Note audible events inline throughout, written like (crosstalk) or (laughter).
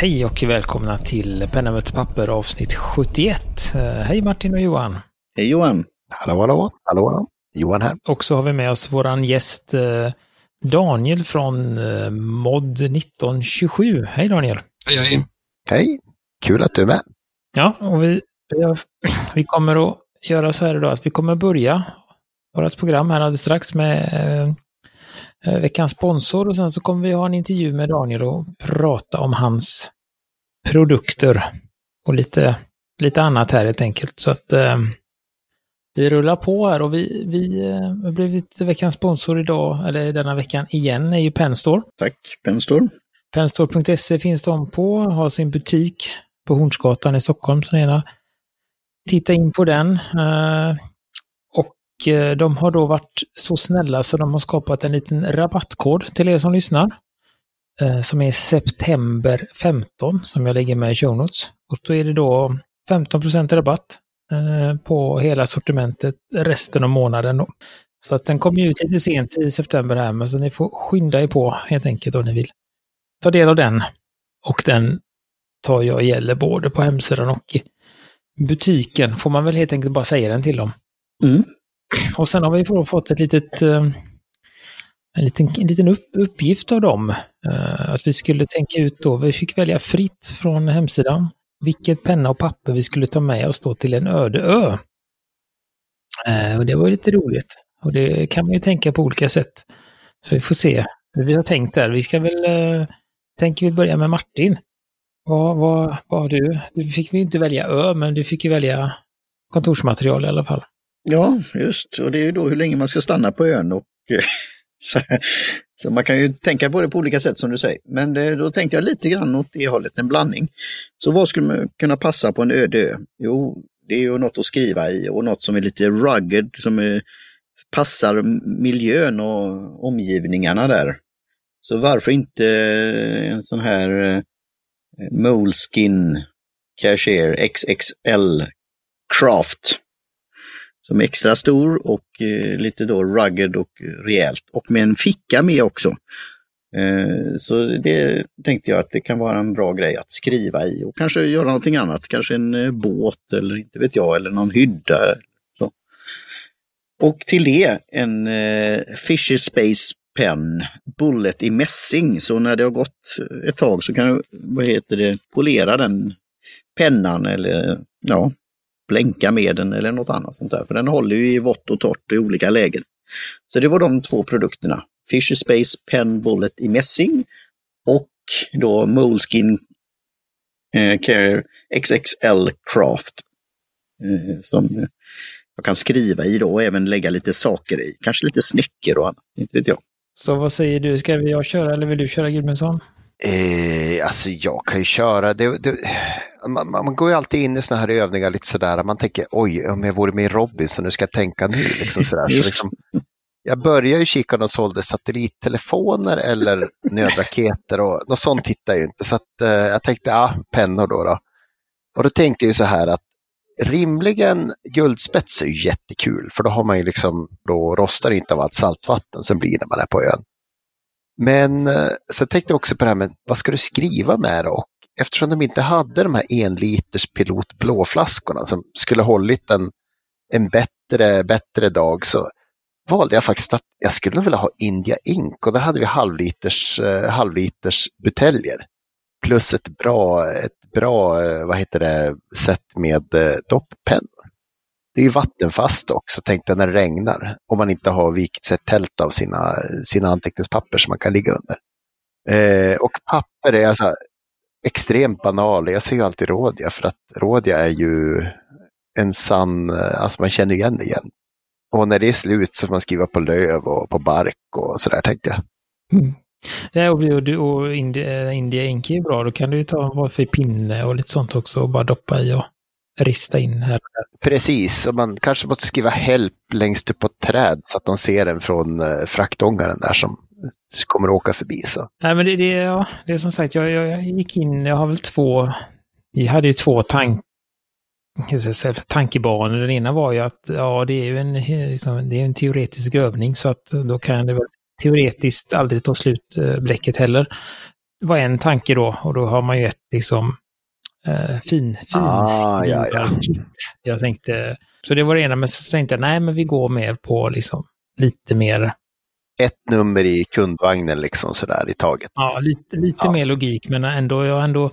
Hej och välkomna till Penna möter papper avsnitt 71. Eh, Hej Martin och Johan. Hej Johan! Hallå, hallå, hallå, hallå. Johan här. Och så har vi med oss våran gäst eh, Daniel från eh, Mod 1927. Hej Daniel! Hej, hej. Hej, kul att du är med. Ja, och vi, (clears throat) vi, kommer att göra så här idag att vi kommer börja vårt program här alldeles strax med veckans sponsor och sen så kommer vi ha en intervju med Daniel och prata om hans produkter och lite, lite annat här helt enkelt. Så att eh, vi rullar på här och vi, vi eh, har blivit veckans sponsor idag, eller denna veckan igen, är ju Penstore. Tack Penstor. Penstore.se finns de på, har sin butik på Hornsgatan i Stockholm. Så gärna titta in på den. Eh, eh, Eh, de har då varit så snälla så de har skapat en liten rabattkod till er som lyssnar. Eh, som är september 15 som jag lägger med i show notes. Och då är det då 15 rabatt eh, på hela sortimentet resten av månaden. Då. Så att den kommer ut lite sent i september här, men så ni får skynda er på helt enkelt om ni vill ta del av den. Och den tar jag gäller både på hemsidan och i butiken, får man väl helt enkelt bara säga den till dem. Mm. Och sen har vi fått ett litet, eh, en liten, en liten upp, uppgift av dem. Eh, att vi skulle tänka ut då, vi fick välja fritt från hemsidan vilket penna och papper vi skulle ta med oss då till en öde ö. Eh, och det var lite roligt. Och det kan man ju tänka på olika sätt. Så vi får se hur vi har tänkt där. Vi ska väl, tänker vi börja med Martin. Vad, vad, vad har du? Du fick ju inte välja ö, men du fick ju välja kontorsmaterial i alla fall. Ja, just. Och det är ju då hur länge man ska stanna på ön. Och, eh, (laughs) så, så man kan ju tänka på det på olika sätt som du säger. Men det, då tänkte jag lite grann åt det hållet, en blandning. Så vad skulle man kunna passa på en öde ö? Jo, det är ju något att skriva i och något som är lite rugged, som är, passar miljön och omgivningarna där. Så varför inte en sån här eh, Moleskin Cashier XXL Craft som är extra stor och eh, lite då rugged och rejält och med en ficka med också. Eh, så det tänkte jag att det kan vara en bra grej att skriva i och kanske göra någonting annat, kanske en eh, båt eller inte vet jag, eller någon hydda. Så. Och till det en eh, Fisher Space Pen Bullet i mässing, så när det har gått ett tag så kan jag, vad heter det, polera den pennan eller ja, blänka med den eller något annat sånt där. För den håller ju i vått och torrt i olika lägen. Så det var de två produkterna. Fisher Space Pen Bullet i mässing och då Moleskin eh, Care XXL Craft. Eh, som jag kan skriva i då och även lägga lite saker i. Kanske lite snäckor och annat, inte vet jag. Så vad säger du, ska jag köra eller vill du köra Gudmundsson? Eh, alltså jag kan ju köra, det, det, man, man går ju alltid in i sådana här övningar lite sådär, man tänker oj om jag vore med i Robinson, nu ska jag tänka nu. Liksom sådär. Så liksom, jag började ju kika om de sålde satellittelefoner eller (laughs) nödraketer och något sånt hittade jag ju inte. Så att, eh, jag tänkte, ja, pennor då, då. Och då tänkte jag ju så här att rimligen guldspets är ju jättekul för då har man ju liksom, då rostar inte av allt saltvatten som blir när man är på ön. Men eh, sen tänkte jag också på det här med vad ska du skriva med då? Och eftersom de inte hade de här enliters pilot blåflaskorna som skulle hållit en, en bättre, bättre dag så valde jag faktiskt att jag skulle vilja ha India Ink och där hade vi halvliters, eh, halvliters buteljer. Plus ett bra, ett bra eh, vad heter det, sätt med dopppennor. Det är ju vattenfast också, tänkte jag när det regnar. Om man inte har vikit sig ett tält av sina, sina anteckningspapper som man kan ligga under. Eh, och papper är alltså extremt banal. Jag ser ju alltid Rådia för att Rådia är ju en sann, eh, alltså man känner igen det igen. Och när det är slut så får man skriva på löv och på bark och sådär tänkte jag. Mm. Ja, och, och, och India, eh, India Ink är ju bra, då kan du ju ta vad för pinne och lite sånt också och bara doppa i och rista in här. Precis, och man kanske måste skriva help längst upp på ett träd så att de ser den från eh, fraktångaren där som kommer åka förbi. Så. Nej, men det, det, ja, det är som sagt, jag, jag, jag gick in, jag har väl två, vi hade ju två tank, jag ska säga, tankebanor. Den ena var ju att ja, det är ju en, liksom, det är en teoretisk övning så att då kan det väl teoretiskt aldrig ta slut eh, bläcket heller. var en tanke då och då har man ju ett liksom fin, fin Ah, ja, ja. Jag tänkte, så det var det ena, men så tänkte jag nej men vi går mer på liksom lite mer, Ett nummer i kundvagnen liksom sådär i taget. ja lite, lite Ja. mer logik men ändå, jag har ändå,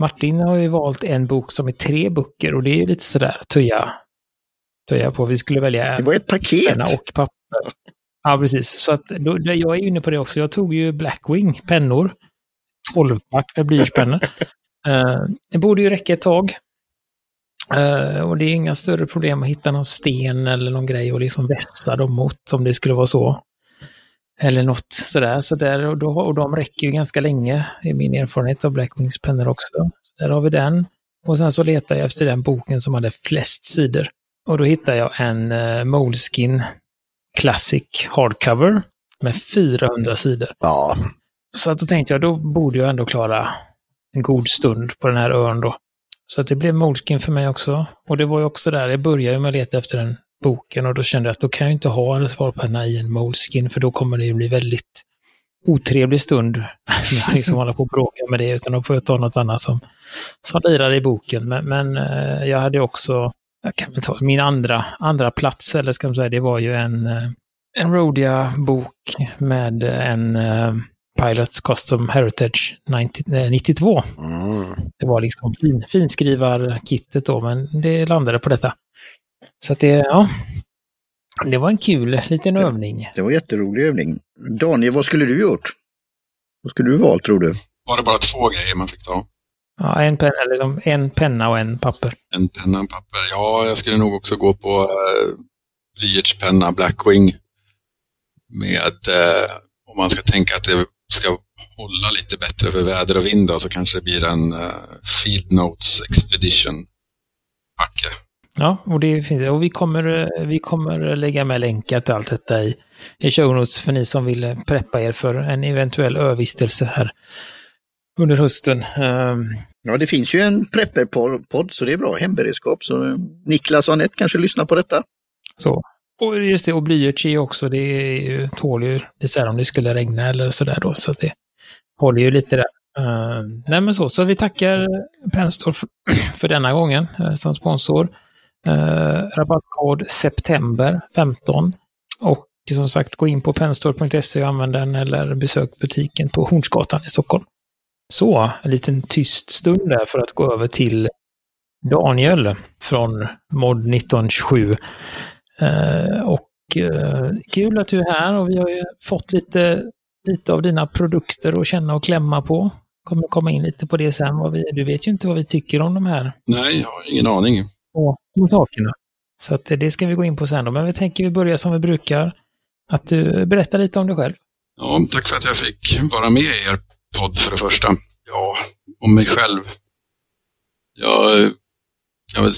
Martin har ju valt en bok som är tre böcker och det är ju lite sådär töja, töja på. Vi skulle välja Det var ett paket. och papper. Ja, precis. Så att då- jag är inne på det också. Jag tog ju Blackwing pennor. 12-pack med blyertspennor. Eh, det borde ju räcka ett tag. Eh, och det är inga större problem att hitta någon sten eller någon grej och liksom vässa dem mot om det skulle vara så. Eller något sådär. Så där, och, då, och de räcker ju ganska länge i min erfarenhet av Blackwings pennor också. Så där har vi den. Och sen så letar jag efter den boken som hade flest sidor. Och då hittar jag en uh, Moleskin Classic Hardcover med 400 sidor. Ja, Så att då tänkte jag, då borde jag ändå klara en god stund på den här ön då. Så att det blev Moleskin för mig också. Och det var ju också där, jag började ju med att leta efter den boken och då kände jag att då kan jag inte ha en svarpenna i en Moleskin för då kommer det ju bli väldigt otrevlig stund (laughs) när jag liksom håller på och bråka med det utan då får jag ta något annat som, som lirar i boken. Men, men eh, jag hade också, jag kan väl ta min andra, andra plats eller ska man säga, det var ju en, eh, en Rodia-bok med en eh, Pilot Custom Heritage 90, eh, 92. mm. Det var liksom fin, finskrivarkittet då, men det landade på detta. Så att det, ja, det var en kul liten övning. Det var en jätterolig övning. Daniel, vad skulle du gjort? Vad skulle du valt tror du? Var det bara två grejer man fick ta? Ja, en, penna, liksom en penna och en papper. En penna och en papper. Ja, jag skulle nog också gå på eh, blyertspenna Blackwing. Med, eh, om man ska tänka att det ska hålla lite bättre för väder och vind då, så kanske det blir en eh, Field Notes Expedition-packe. Ja, och det finns Och vi kommer, eh, vi kommer lägga med länkar till allt detta i, i show notes för ni som vill eh, preppa er för en eventuell övistelse här under hösten. Ehm, Ja, det finns ju en prepper-podd så det är bra hemberedskap. Så Niklas och Anette kanske lyssnar på detta. Så. Och just det, och blyerts är ju också, det är ju, tål ju, det är så här om det skulle regna eller sådär då, så att det håller ju lite där. Uh, nej men så, så vi tackar Penstore för, (clears throat) för denna gången uh, som sponsor. Uh, rabattkod september 15 och som sagt gå in på penstore.se och använd den eller besök butiken på Hornsgatan i Stockholm. Så, en liten tyst stund där för att gå över till Daniel från mod 1927. Eh, och eh, kul att du är här och vi har ju fått lite, lite av dina produkter att känna och klämma på. Kommer komma in lite på det sen. Vad vi, du vet ju inte vad vi tycker om de här Nej, jag har ingen aning. sakerna. Så att det ska vi gå in på sen då. Men vi tänker vi börjar som vi brukar. Att du berättar lite om dig själv. Ja, tack för att jag fick vara med i er podd för det första. Ja, om mig själv. Jag kan väl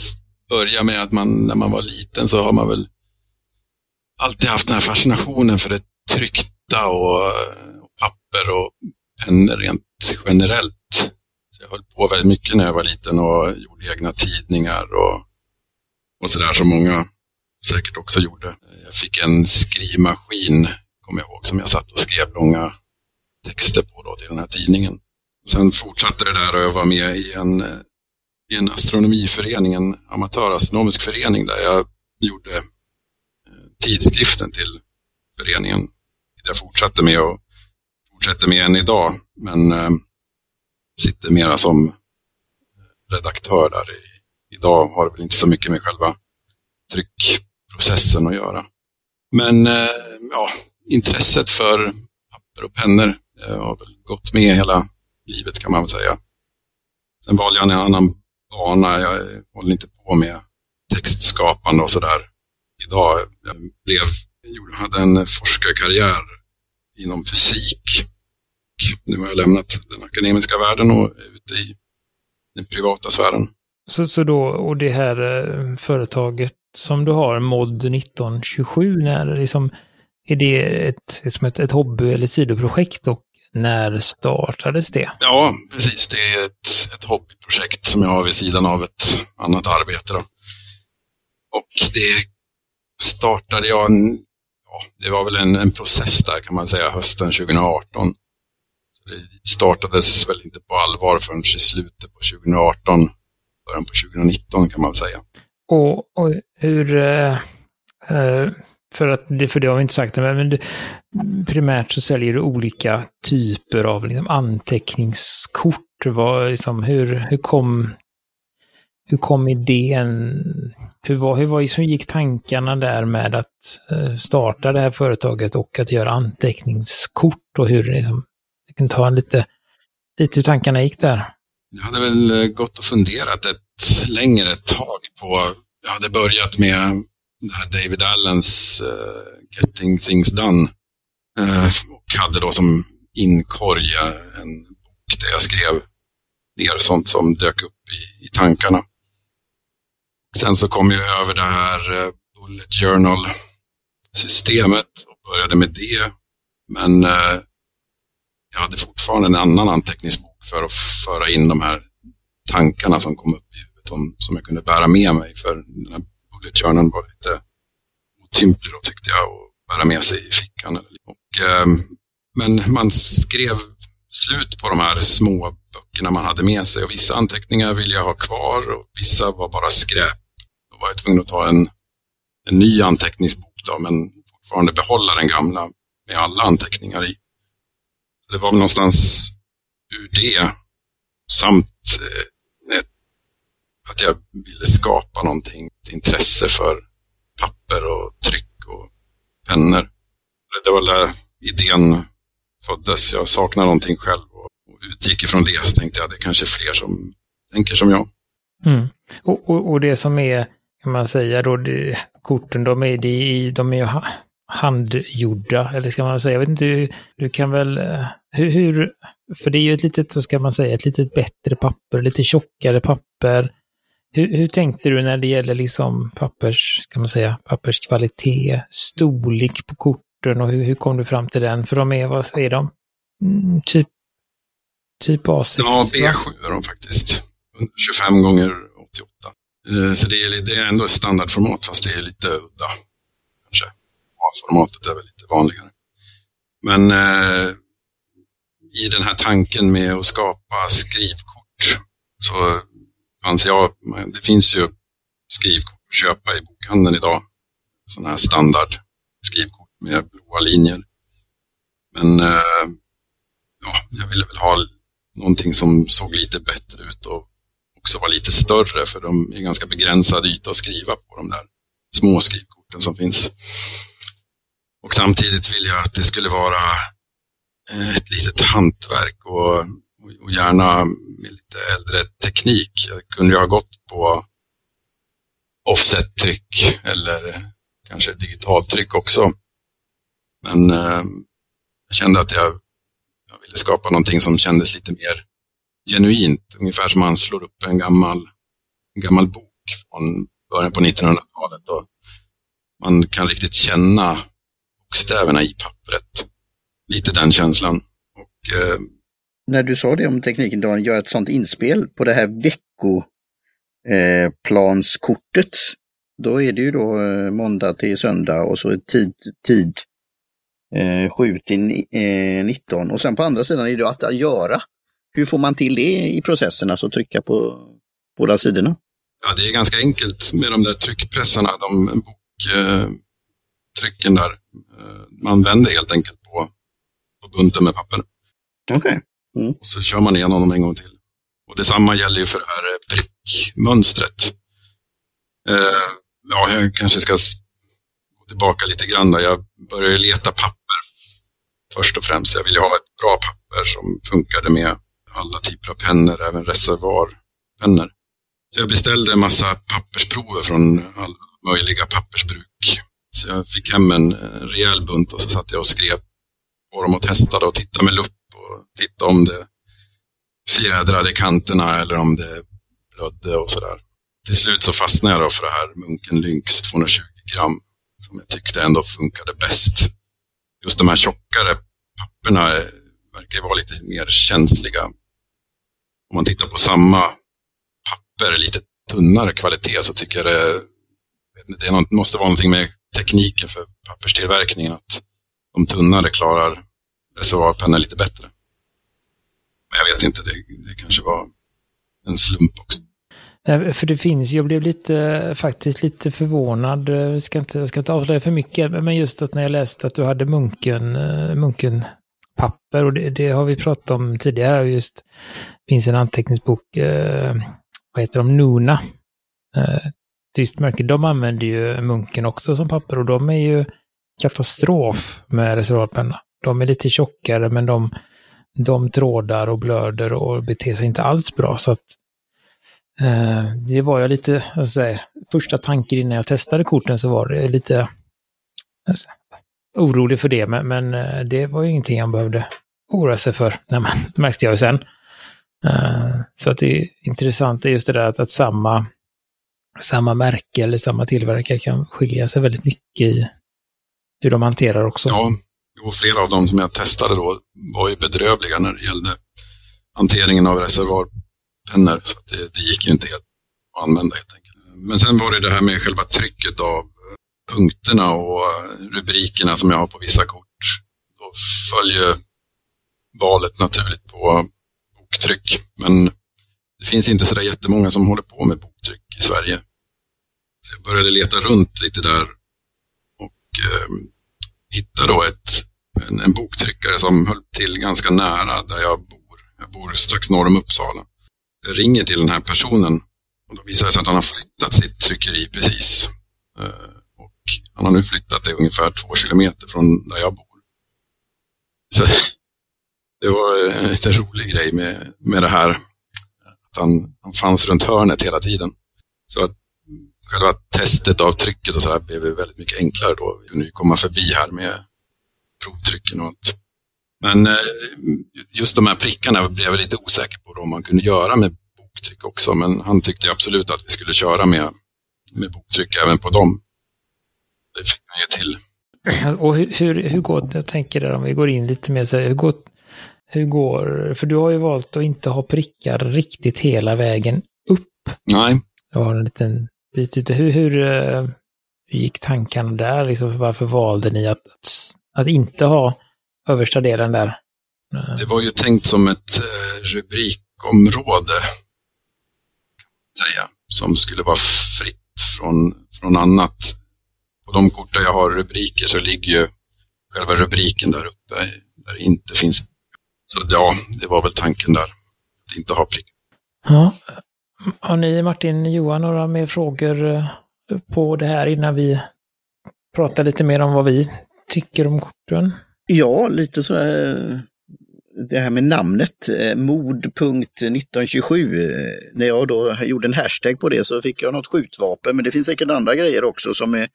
börja med att man, när man var liten så har man väl alltid haft den här fascinationen för det tryckta och, och papper och pennor rent generellt. Så jag höll på väldigt mycket när jag var liten och gjorde egna tidningar och, och sådär som många säkert också gjorde. Jag fick en skrivmaskin, kommer jag ihåg, som jag satt och skrev långa texter på då till den här tidningen. Sen fortsatte det där och jag var med i en, i en astronomiförening, en amatörastronomisk förening där jag gjorde eh, tidskriften till föreningen. Jag fortsatte med och fortsätter med än idag, men eh, sitter mera som redaktör där. I, idag har det väl inte så mycket med själva tryckprocessen att göra. Men eh, ja, intresset för papper och pennor eh, har väl gått med hela livet kan man väl säga. Sen valde jag en annan bana. Jag håller inte på med textskapande och sådär idag. Jag blev, hade en forskarkarriär inom fysik. Nu har jag lämnat den akademiska världen och är ute i den privata sfären. Så, så då, och det här eh, företaget som du har, Mod 1927, när liksom, är det ett, liksom ett, ett hobby eller sidoprojekt och när startades det? Ja, precis. Det är ett, ett hobbyprojekt som jag har vid sidan av ett annat arbete. Då. Och det startade jag, en, ja, det var väl en, en process där kan man säga, hösten 2018. Så Det startades väl inte på allvar förrän i slutet på 2018, början på 2019 kan man säga. Och, och hur... Eh, eh, för, att, för det har vi inte sagt, men du, primärt så säljer du olika typer av liksom, anteckningskort. Vad, liksom, hur, hur, kom, hur kom idén? Hur, var, hur, var, hur gick tankarna där med att eh, starta det här företaget och att göra anteckningskort och hur liksom, jag kan ta en lite, lite hur tankarna gick där? Jag hade väl eh, gått och funderat ett längre tag på, jag hade börjat med det här David Allens uh, Getting Things Done. Uh, och hade då som inkorg eh, en bok där jag skrev ner sånt som dök upp i, i tankarna. Sen så kom jag över det här uh, Bullet Journal-systemet och började med det. Men jag hade fortfarande en annan anteckningsbok för att föra in de här tankarna som kom upp i huvudet som jag kunde bära med mig. För den här bullet var lite otymplig då tyckte jag att bära med sig i fickan. Och, eh, men man skrev slut på de här små böckerna man hade med sig och vissa anteckningar ville jag ha kvar och vissa var bara skräp. Då var jag tvungen att ta en, en ny anteckningsbok då, men fortfarande behålla den gamla med alla anteckningar i. Så det var väl någonstans ur det samt eh, att jag ville skapa någonting, ett intresse för papper och tryck och pennor. Det var där idén föddes. Jag saknar någonting själv och, utgick ifrån det så tänkte jag att det kanske är fler som tänker som jag. Mm. Och, och, och, det som är, kan man säga då, det, korten de är, de, de är ju handgjorda, eller ska man säga, jag vet inte, du kan väl, eh, hur, hur, för det är ju ett litet, så ska man säga, ett litet bättre papper, lite tjockare papper. Hur, hur, tänkte du när det gäller liksom pappers, ska man säga, papperskvalitet, storlek på korten och hur, hur kom du fram till den? För de är, vad säger de? Mm, typ, typ A6? Ja, B7 är de faktiskt. 25 gånger 88. Eh, så det är, det är ändå standardformat fast det är lite udda. Kanske. A-formatet är väl lite vanligare. Men eh, i den här tanken med att skapa skrivkort så Alltså, fanns Ja, det finns ju skrivkort att köpa i bokhandeln idag. Sådana här standard skrivkort med blåa linjer. Men eh, ja, jag ville väl ha någonting som såg lite bättre ut och också var lite större för de är ganska begränsad yta att skriva på de där små skrivkorten som finns. Och samtidigt vill jag att det skulle vara eh, ett litet hantverk och och gärna med lite äldre teknik. Jag kunde ju ha gått på offset-tryck eller kanske digitaltryck också. Men eh, jag kände att jag, jag ville skapa någonting som kändes lite mer genuint. Ungefär som man slår upp en gammal, en gammal bok från början på 1900-talet. Och man kan riktigt känna bokstäverna i pappret. Lite den känslan. Och eh, när du sa det om tekniken, då, göra ett sånt inspel på det här veckoplanskortet. Eh, då är det ju då eh, måndag till söndag och så tid, tid eh, 7 till eh, 19 och sen på andra sidan är det att, göra. Hur får man till det i processen, alltså trycka på båda sidorna? Ja, det är ganska enkelt med de där tryckpressarna, de boktrycken där. Man vänder helt enkelt på, på bunten med papper. Okej. Okay. Mm. Och så kör man igenom dem en gång till. Och detsamma gäller ju för det här eh, prickmönstret. Eh, ja, jag kanske ska gå tillbaka lite grann. Då. Jag började leta papper först och främst. Jag ville ha ett bra papper som funkade med alla typer av pennor, även reservoarpennor. Så jag beställde en massa pappersprover från alla möjliga pappersbruk. Så jag fick hem en, en rejäl bunt och så satt jag och skrev på dem och testade och tittade med lupp och titta om det fjädrade kanterna eller om det blödde och sådär. Till slut så fastnade jag då för det här Munken Lynx 220 gram som jag tyckte ändå funkade bäst. Just de här tjockare papperna verkar vara lite mer känsliga. Om man tittar på samma papper, lite tunnare kvalitet, så tycker jag det, det måste vara någonting med tekniken för papperstillverkningen. Att de tunnare klarar reservoarpennor lite bättre. Men jag vet inte, det, det kanske var en slump också. Eh, för det finns, jag blev lite, eh, faktiskt lite förvånad, eh, jag ska inte, jag ska inte avslöja för mycket, men just att när jag läste att du hade munken, munken papper och det, det har vi pratat om tidigare, just det finns en anteckningsbok, eh, vad heter de, Nuna, eh, tyst märke, de använder ju munken också som papper och de är ju katastrof med reservoarpenna. De är lite tjockare men de, de trådar och blöder och beter sig inte alls bra. Så att eh, det var jag lite, jag säga, första tanken innan jag testade korten så var det lite alltså, orolig för det, men, men eh, det var ju ingenting jag behövde oroa sig för, (laughs) Nej, men, det märkte jag ju sen. Eh, så att det är intressant är just det där att, att samma, samma märke eller samma tillverkare kan skilja sig väldigt mycket i hur de hanterar också. Ja, och flera av dem som jag testade då var ju bedrövliga när det gällde hanteringen av reservoarpennor. Så det, det, gick ju inte helt att använda helt enkelt. Men sen var det det här med själva trycket av eh, punkterna och eh, rubrikerna som jag har på vissa kort. Då följer valet naturligt på boktryck. Men det finns inte sådär jättemånga som håller på med boktryck i Sverige. Så jag började leta runt lite där och eh, hittade då ett, en, en, boktryckare som höll till ganska nära där jag bor. Jag bor strax norr om Uppsala. Jag ringer till den här personen och då visar det sig att han har flyttat sitt tryckeri precis. Eh, och han har nu flyttat det ungefär två kilometer från där jag bor. Så (laughs) det var en lite rolig grej med, med det här. Att han, han fanns runt hörnet hela tiden. Så att själva testet av trycket och så här blev väldigt mycket enklare då. Vi kunde komma förbi här med provtrycken och allt. Men eh, just de här prickarna blev jag lite osäker på om man kunde göra med boktryck också. Men han tyckte absolut att vi skulle köra med, med boktryck även på dem. Det fick han ju till. (clears throat) Och hur, hur, hur går jag tänker där om vi går in lite mer så här, hur går, hur går, för du har ju valt att inte ha prickar riktigt hela vägen upp. Nej. Du har en liten bit ute. Hur, hur, hur eh, gick tankarna där? Liksom, varför valde ni att, att, att, inte ha översta delen där? Det var ju tänkt som ett eh, rubrikområde, säga, som skulle vara fritt från, från annat. På de kort där jag har rubriker så ligger ju själva rubriken där uppe, där det inte finns så ja, det var väl tanken där. Att inte ha plikt. Ja. Har ni, Martin, Johan, några mer frågor eh, på det här innan vi pratar lite mer om vad vi tycker om korten? Ja, lite sådär det här med namnet, eh, mod.1927. När jag då gjorde en hashtag på det så fick jag något skjutvapen, men det finns säkert andra grejer också som är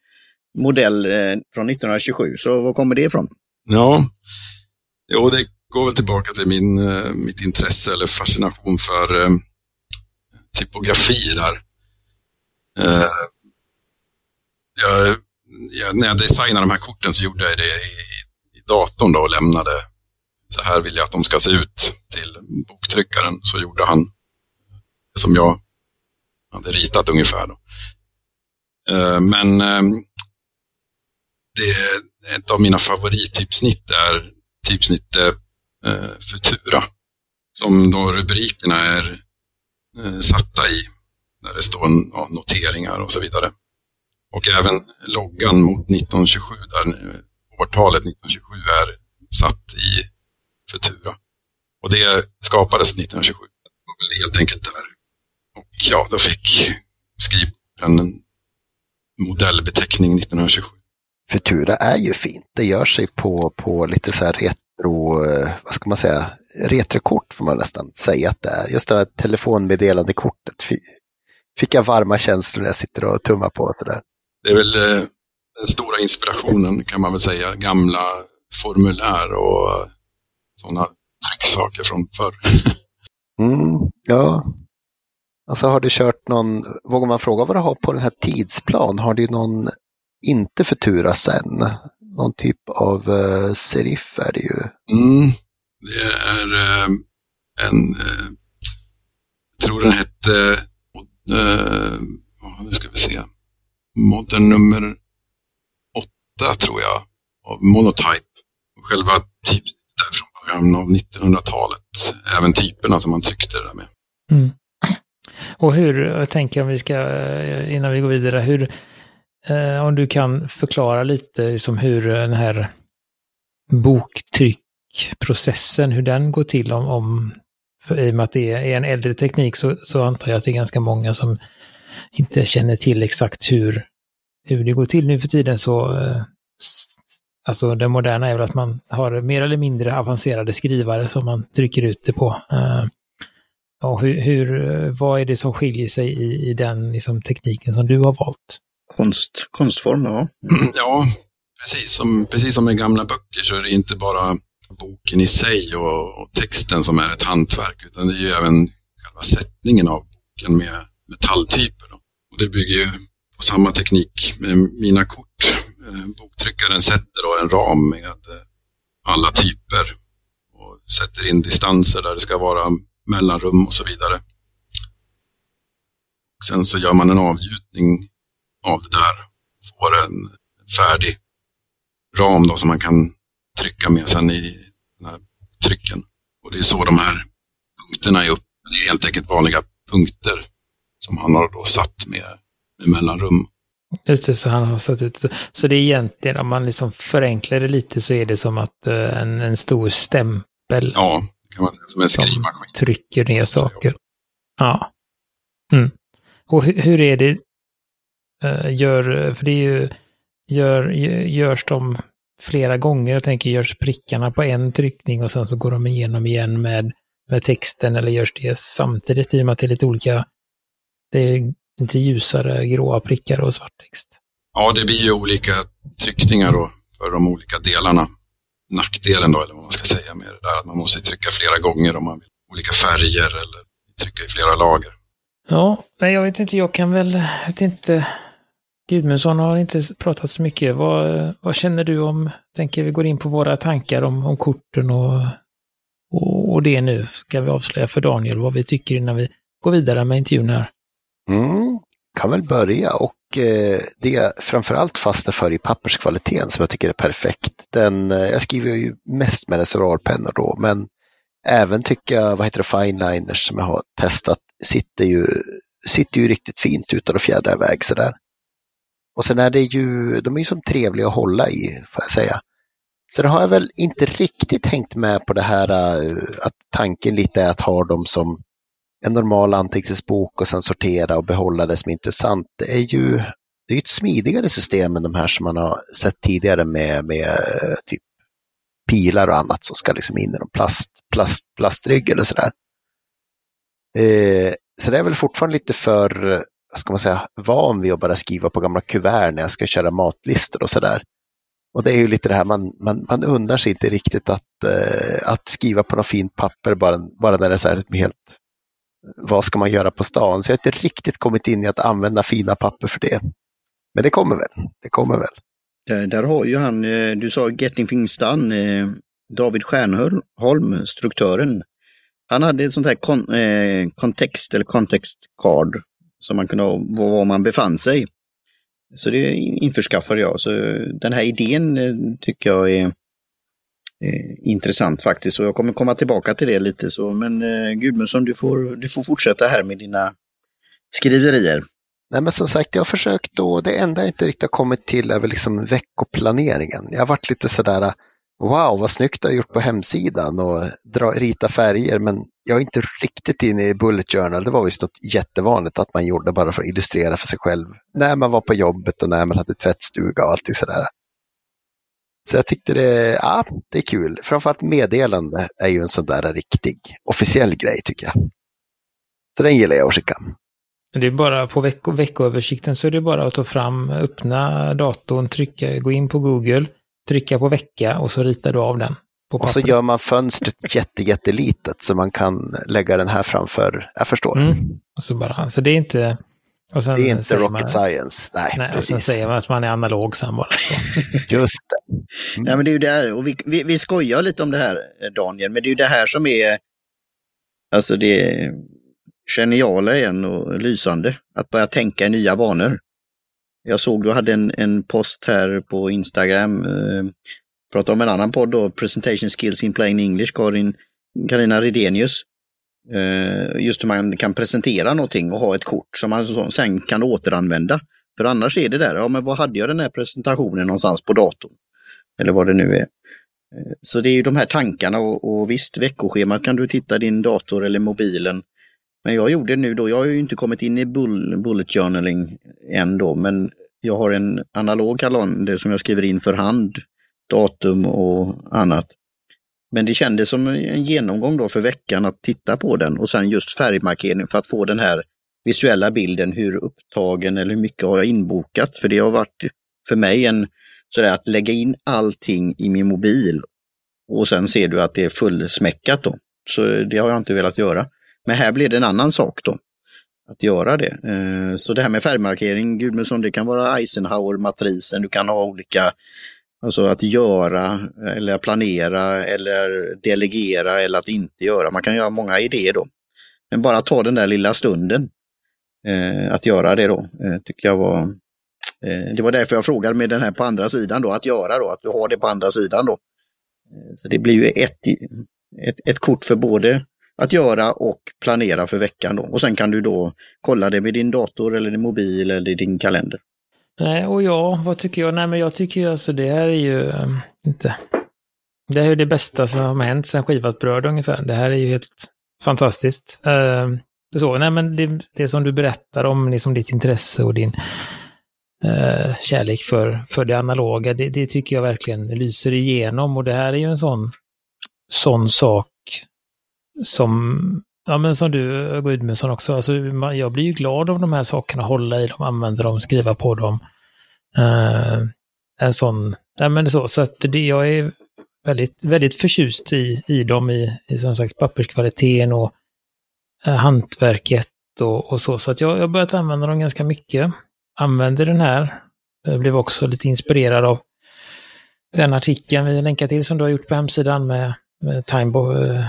modell eh, från 1927. Så var kommer det ifrån? Ja, jo, det går väl tillbaka till min, eh, mitt intresse eller fascination för eh, typografi där. Eh, jag, jag, när jag designade de här korten så gjorde jag det i, i datorn då och lämnade så här vill jag att de ska se ut till boktryckaren. Så gjorde han det som jag hade ritat ungefär. Då. Eh, men eh, det, ett av mina favorittypsnitt är typsnittet eh, Futura. Som då rubrikerna är eh, satta i. Där det står ja, noteringar och så vidare. Och även loggan mot 1927, där eh, årtalet 1927 är satt i Futura. Och det skapades 1927. Det var väl helt enkelt där. Och ja, då fick skrivaren en modellbeteckning 1927. Futura är ju fint. Det gör sig på, på lite så här retro, eh, vad ska man säga, retrokort får man nästan säga att det är. Just det här telefonmeddelande kortet fick jag varma känslor när jag sitter och tummar på. Så där. Det är väl eh, den stora inspirationen kan man väl säga, gamla formulär och sådana trycksaker från förr. (laughs) mm, ja, alltså har du kört någon, vågar man fråga vad du har på den här tidsplan? Har du någon, inte Futura sen, någon typ av uh, serif är det ju. Mm, det är uh, en, uh, jag tror den hette, uh, nu ska vi se, modden nummer åtta tror jag, av Monotype. Själva typen från början av 1900-talet. Även typerna som man tryckte det där med. Mm. Och hur, jag tänker om vi ska, eh, innan vi går vidare, hur, eh, om du kan förklara lite liksom hur den här boktryckprocessen, hur den går till om, om för i och med att det är en äldre teknik så, så antar jag att det är ganska många som inte känner till exakt hur, hur det går till nu för tiden så eh, Alltså det moderna är väl att man har mer eller mindre avancerade skrivare som man trycker ut det på. Uh, och hur, hur, vad är det som skiljer sig i, i den liksom, tekniken som du har valt? Konst, konstform, ja. (clears throat) Ja, precis som, precis som med gamla böcker så är det inte bara boken i sig och, och texten som är ett hantverk utan det är ju även själva sättningen av boken med metalltyper. Då. Och det bygger ju på samma teknik med mina kort. Eh, Boktryckaren sätter då en ram med eh, alla typer och sätter in distanser där det ska vara mellanrum och så vidare. Sen så gör man en avgjutning av det där och får en färdig ram då som man kan trycka med sen i den här trycken. Och det är så de här punkterna är upp. Det är helt enkelt vanliga punkter som han har då satt med, med mellanrum. Just det, så han har satt ut. Så det är egentligen, om man liksom förenklar det lite så är det som att uh, en, en stor stämpel. Ja, kan man säga. Som en skrivmaskin. Trycker ner saker. Ja. Mm. Och hur, hur är det, uh, gör, för det är ju, gör, görs de flera gånger? Jag tänker, görs prickarna på en tryckning och sen så går de igenom igen med, med texten eller görs det samtidigt i och med att det är lite olika, det är lite ljusare gråa prickar och svart text? Ja, det blir ju olika tryckningar då för de olika delarna. Nackdelen då, eller vad man ska säga med det där, att man måste trycka flera gånger om man vill olika färger eller trycka i flera lager. Ja, nej jag vet inte, jag kan väl, jag vet inte, Gudmundsson har inte pratat så mycket. Vad, vad känner du om, tänker vi går in på våra tankar om, om korten och, och, och det nu. Ska vi avslöja för Daniel vad vi tycker innan vi går vidare med intervjun här. Mm, kan väl börja och eh, det framförallt fastnar för i papperskvaliteten som jag tycker är perfekt. Den, eh, jag skriver ju mest med reservoarpennor då, men även tycker jag, vad heter det, fineliners som jag har testat, sitter ju, sitter ju riktigt fint utan att fjädra iväg sådär. Och sen är det ju, de är ju som trevliga att hålla i, får jag säga. Sen har jag väl inte riktigt hängt med på det här eh, att tanken lite är att ha dem som en normal anteckningsbok och sen sortera och behålla det som är intressant. Det är ju det är ett smidigare system än de här som man har sett tidigare med, med eh, typ pilar och annat som ska liksom in i någon plast, plast, plastrygg eller sådär. Eh, så det är väl fortfarande lite för vad ska man säga, van vid att bara skriva på gamla kuvert när jag ska köra matlistor och sådär. Och det är ju lite det här, man, man, man undrar sig inte riktigt att, eh, att skriva på något fint papper bara, bara när det är så här helt, vad ska man göra på stan? Så jag har inte riktigt kommit in i att använda fina papper för det. Men det kommer väl, det kommer väl. Där, där har ju han, eh, du sa Getting Things Done, eh, David Stjärnholm, struktören. Han hade ett sånt här kon, eh, kontext eller context card man kunde ha var man befann sig. Så det införskaffade jag. Så den här idén tycker jag är Eh, intressant faktiskt. Och jag kommer komma tillbaka till det lite. Så, men eh, Gudmundsson, du får, du får fortsätta här med dina skriverier. Nej men som sagt, jag har försökt då, det enda jag inte riktigt har kommit till är väl liksom veckoplaneringen. Jag har varit lite sådär, wow vad snyggt du har gjort på hemsidan och dra, rita färger men jag är inte riktigt inne i Bullet Journal. Det var visst något jättevanligt att man gjorde bara för att illustrera för sig själv när man var på jobbet och när man hade tvättstuga och allt sådär. Så jag tyckte det, ja, det är kul. Framförallt meddelande är ju en sån där riktig officiell grej tycker jag. Så den gillar jag att skicka. Det är bara på vecko, veckoöversikten så är det bara att ta fram, öppna datorn, trycka, gå in på Google, trycka på vecka och så ritar du av den. och så gör man fönstret (laughs) jätte, jättelitet så man kan lägga den här framför, jag förstår. Mm. Och så bara, så det är inte... det är inte rocket man, science. Nej, nej och sen säger man att man är analog sen bara. Så. (laughs) Just det. Mm. Nej, men det är ju det här, och vi, vi, vi skojar lite om det här Daniel, men det är ju det här som är, alltså det geniala igen och lysande, att börja tänka i nya banor. Jag såg du hade en, en post här på Instagram eh, Prata om en annan podd då, Presentation Skills in Plain English, Karin, Carina Redenius. Eh, just hur man kan presentera någonting och ha ett kort som man sen kan återanvända. För annars är det där, ja men vad hade jag den här presentationen någonstans på datorn? Eller vad det nu är. Eh, så det är ju de här tankarna och, och visst, veckoschemat kan du titta din dator eller mobilen. Men jag gjorde nu då, jag har ju inte kommit in i bull, bullet journaling än då, men jag har en analog kalender som jag skriver in för hand, datum och annat. Men det kändes som en genomgång då för veckan att titta på den och sen just färgmarkering för att få den här visuella bilden, hur upptagen eller hur mycket har jag inbokat? För det har varit för mig en sådär att lägga in allting i min mobil och sen ser du att det är fullsmäckat då. Så det har jag inte velat göra. Men här blir det en annan sak då. Att göra det. Eh, så det här med färgmarkering, Gudmundsson, det kan vara Eisenhower-matrisen, du kan ha olika Alltså att göra eller planera eller delegera eller att inte göra. Man kan göra många idéer då. Men bara ta den där lilla stunden eh, att göra det då, eh, tycker jag var... Eh, det var därför jag frågade med den här på andra sidan då, att göra då, att du har det på andra sidan då. Eh, så det blir ju ett, ett, ett kort för både att göra och planera för veckan då. Och sen kan du då kolla det med din dator eller din mobil eller din kalender. Nej, och ja, vad tycker jag? Nej, men jag tycker ju alltså det här är ju um, inte... Det här är det bästa som har hänt sedan skivat bröd ungefär. Det här är ju helt fantastiskt. Uh, så, nej men det, det som du berättar om liksom ditt intresse och din uh, kärlek för, för det analoga, det, det, tycker jag verkligen lyser igenom och det här är ju en sån, sån sak som Ja, men som du, eh, Gudmundsson också, alltså, jag blir ju glad av de här sakerna, hålla i dem, använda dem, skriva på dem. Uh, en sån, ja men så, så att det, jag är väldigt, väldigt förtjust i, i dem, i, i som sagt papperskvaliteten och uh, hantverket och, och, så. Så att jag har börjat använda dem ganska mycket. Använder den här, jag blev också lite inspirerad av den artikeln vi länkar till som du har gjort på hemsidan med, med time, uh,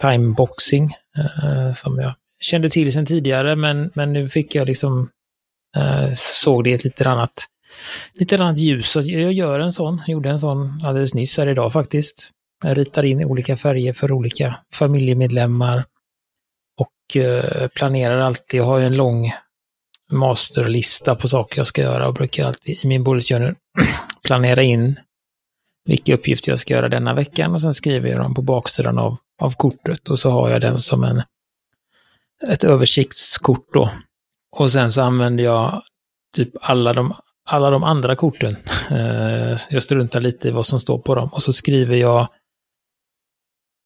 timeboxing Eh, som jag kände till sedan tidigare, men, men nu fick jag liksom eh, såg det i ett lite annat, lite annat ljus. Så jag gör en sån, gjorde en sån alldeles nyss här idag faktiskt. Jag ritar in olika färger för olika familjemedlemmar och eh, planerar alltid, jag har en lång masterlista på saker jag ska göra och brukar alltid i min bullet journal (clears throat) planera in vilka uppgifter jag ska göra denna veckan och sen skriver jag dem på baksidan av av kortet och så har jag den som en, ett översiktskort då. Och sen så använder jag typ alla de, alla de andra korten. (laughs) Eh, jag struntar lite i vad som står på dem och så skriver jag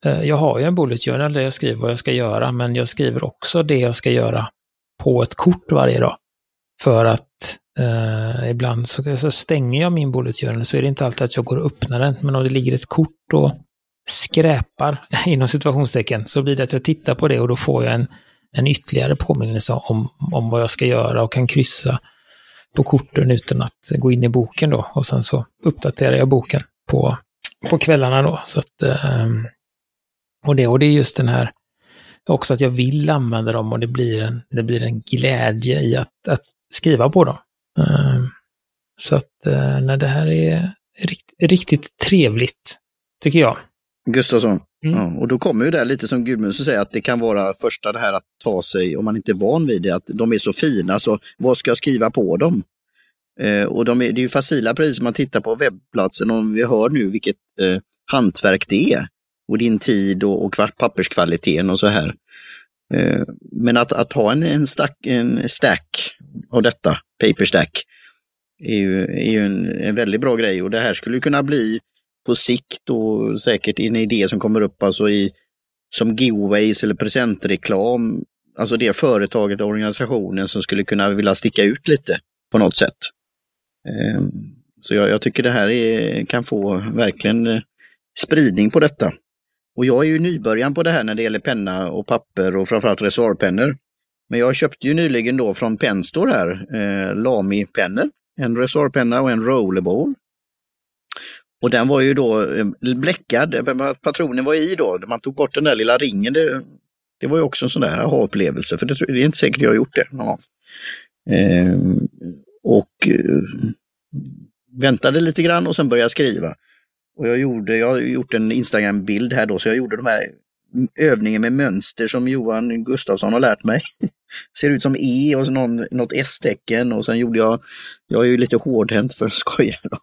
eh, jag har ju en bullet journal där jag skriver vad jag ska göra, men jag skriver också det jag ska göra på ett kort varje dag. För att Uh, ibland så, så, stänger jag min bullet journal så är det inte alltid att jag går och öppnar den, men om det ligger ett kort och skräpar, (laughs) inom situationstecken, så blir det att jag tittar på det och då får jag en, en ytterligare påminnelse om, om vad jag ska göra och kan kryssa på korten utan att gå in i boken då. Och sen så uppdaterar jag boken på, på kvällarna då. Så att, um, och, det, och det är just den här, också att jag vill använda dem och det blir en, det blir en glädje i att, att skriva på dem. Ehm, så att eh, när det här är riktigt, riktigt trevligt, tycker jag. Gustafsson. Mm. Ja, och då kommer ju det lite som Gudmundsson säger, att det kan vara första det här att ta sig, om man inte är van vid det, att de är så fina, så vad ska jag skriva på dem? Eh, och de är, det är ju facila som man tittar på webbplatsen, och vi hör nu vilket eh, hantverk det är. Och din tid och, och papperskvaliteten och så här. Eh, men att, att ha en, en, stack, en stack av detta, paper stack, är ju, är ju en, en väldigt bra grej och det här skulle kunna bli på sikt och säkert en idé som kommer upp alltså i som giveaways eller presentreklam. Alltså det företaget och organisationen som skulle kunna vilja sticka ut lite på något sätt. Eh, så jag, jag tycker det här är, kan få verkligen eh, spridning på detta. Och jag är ju nybörjaren på det här när det gäller penna och papper och framförallt reservoarpennor. Men jag köpte ju nyligen då från Penstore här, eh, Lami-pennor. En reservoarpenna och en rollerball. Och den var ju då eh, bläckad, eh, patronen var i då, man tog bort den där lilla ringen. Det, det var ju också en sån där aha-upplevelse, för det, det, är inte säkert jag har gjort det. Ja. Eh, och eh, väntade lite grann och sen började jag skriva. Och jag, gjorde, jag har gjort en Instagram-bild här då, så jag gjorde de här övningen med mönster som Johan Gustafsson har lärt mig. (laughs) Ser ut som E och någon, något S-tecken och sen gjorde jag, jag är ju lite hårdhänt för att (laughs) skoja, då,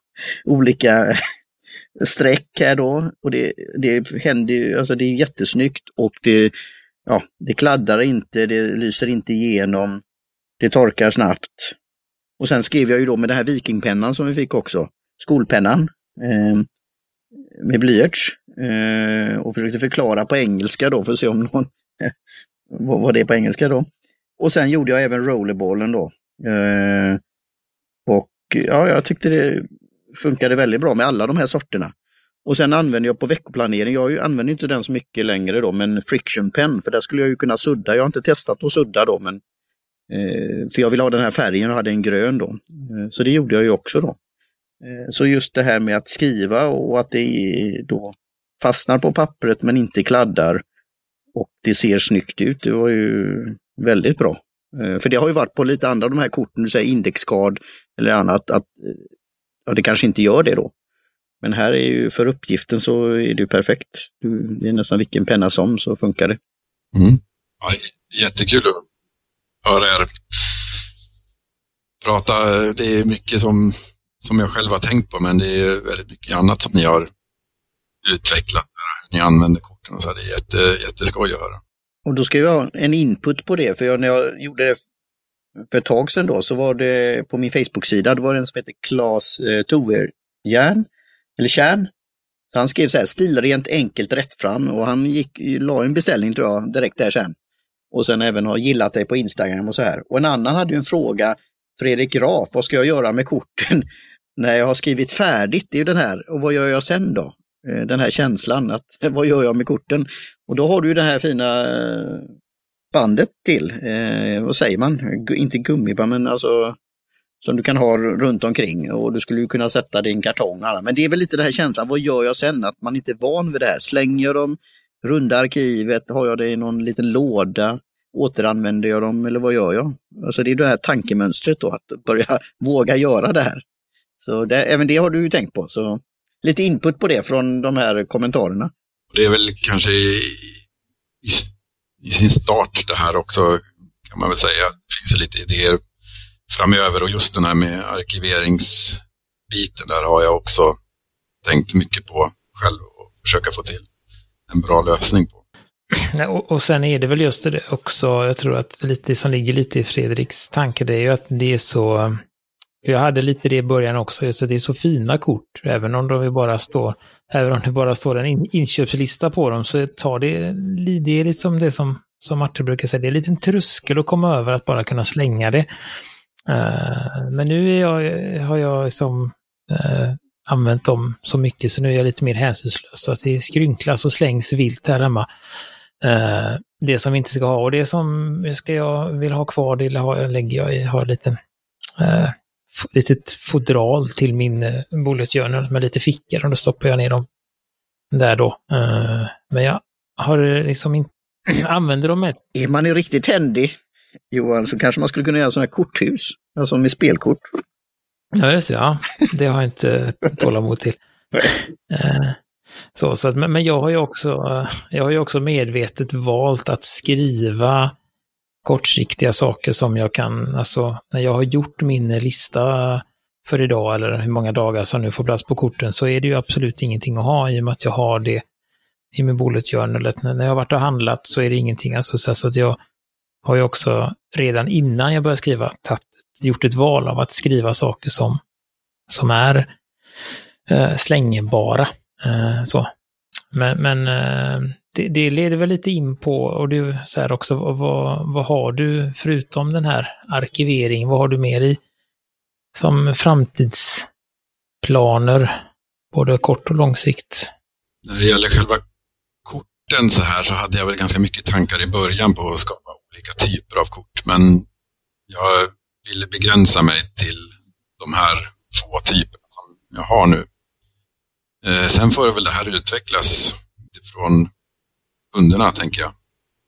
olika (laughs) streck här då. Och det, det händer ju, alltså det är jättesnyggt och det, ja, det kladdar inte, det lyser inte igenom, det torkar snabbt. Och sen skrev jag ju då med den här vikingpennan som vi fick också, skolpennan. Eh, med blyerts eh, och försökte förklara på engelska då för att se om någon (laughs) vad, vad det är på engelska då. Och sen gjorde jag även rollerballen då. Eh, och ja, jag tyckte det funkade väldigt bra med alla de här sorterna. Och sen använder jag på veckoplanering, jag använder inte den så mycket längre då, men friction pen, för där skulle jag ju kunna sudda. Jag har inte testat att sudda då, men eh, för jag vill ha den här färgen och hade en grön då. Eh, så det gjorde jag ju också då. Eh, så just det här med att skriva och att det då fastnar på pappret men inte kladdar och det ser snyggt ut, det var ju väldigt bra. Eh, för det har ju varit på lite andra av de här korten, du säger indexkard eller annat, att ja, det kanske inte gör det då. Men här är ju för uppgiften så är det ju perfekt. Det är nästan vilken penna som så funkar det. Mm. Ja, jättekul att höra er prata. Det är mycket som som jag själv har tänkt på, men det är väldigt mycket annat som ni har utvecklat. Hur ni använder korten och så. Det är jätte, jätteskoj att höra. Och då ska jag ha en input på det, för jag, när jag gjorde det för ett tag sedan då, så var det på min Facebook-sida, det var en som hette Klas eh, Toverjärn, eller Kärn. Så han skrev så här, stilrent, enkelt, rätt fram och han gick, la en beställning tror jag direkt där sen. Och sen även har gillat dig på Instagram och så här. Och en annan hade ju en fråga, Fredrik Graf, vad ska jag göra med korten? När jag har skrivit färdigt, det är ju den här, och vad gör jag sen då? Eh, den här känslan, att (laughs) vad gör jag med korten? Och då har du ju det här fina eh, bandet till, eh, vad säger man, inte gummiband men alltså som du kan ha runt omkring och du skulle ju kunna sätta din kartong. Men det är väl lite den här känslan, vad gör jag sen? Att man inte är van vid det här. Slänger jag dem, rundar arkivet, har jag det i någon liten låda? Återanvänder jag dem eller vad gör jag? Alltså det är det här tankemönstret då, att börja (laughs) våga göra det här. Så det, även det har du ju tänkt på. Så lite input på det från de här kommentarerna. Det är väl kanske i, i, i sin start det här också kan man väl säga. Det finns lite idéer framöver och just den här med arkiveringsbiten där har jag också tänkt mycket på själv och försöka få till en bra lösning på. Och, och sen är det väl just det också, jag tror att lite som ligger lite i Fredriks tanke, det är ju att det är så jag hade lite det i början också, just att det är så fina kort, även om de bara står, även om det bara står en in, inköpslista på dem, så tar det, det är liksom det som, som Martin brukar säga, det är en liten tröskel att komma över att bara kunna slänga det. Uh, men nu är jag, har jag som uh, använt dem så mycket så nu är jag lite mer hänsynslös. Så att det skrynklas och slängs vilt här hemma. Uh, det som vi inte ska ha och det som ska jag vill ha kvar, det lägger jag i, har en liten litet fodral till min uh, bullet journal med lite fickor och då stoppar jag ner dem där då. Uh, men jag har liksom inte (clears throat) använder dem mest. Är man riktigt händig, Johan, så kanske man skulle kunna göra sådana här korthus, alltså med spelkort. Ja, just det, ja. Det har jag inte tålamod till. Så, så att, men jag har ju också, jag har ju också medvetet valt att skriva kortsiktiga saker som jag kan, alltså när jag har gjort min lista för idag eller hur många dagar som nu får plats på korten så är det ju absolut ingenting att ha i och med att jag har det i min bullet journal. När jag har varit och handlat så är det ingenting, alltså så att jag har ju också redan innan jag började skriva tatt, gjort ett val av att skriva saker som, som är eh, slängbara. Eh, så. Men, men eh, det, det, leder väl lite in på, och du säger också, vad, vad har du förutom den här arkiveringen, vad har du mer i som framtidsplaner, både kort och lång sikt? När det gäller själva korten så här så hade jag väl ganska mycket tankar i början på att skapa olika typer av kort, men jag ville begränsa mig till de här få typerna som jag har nu. Eh, sen får väl det här utvecklas utifrån kunderna, tänker jag.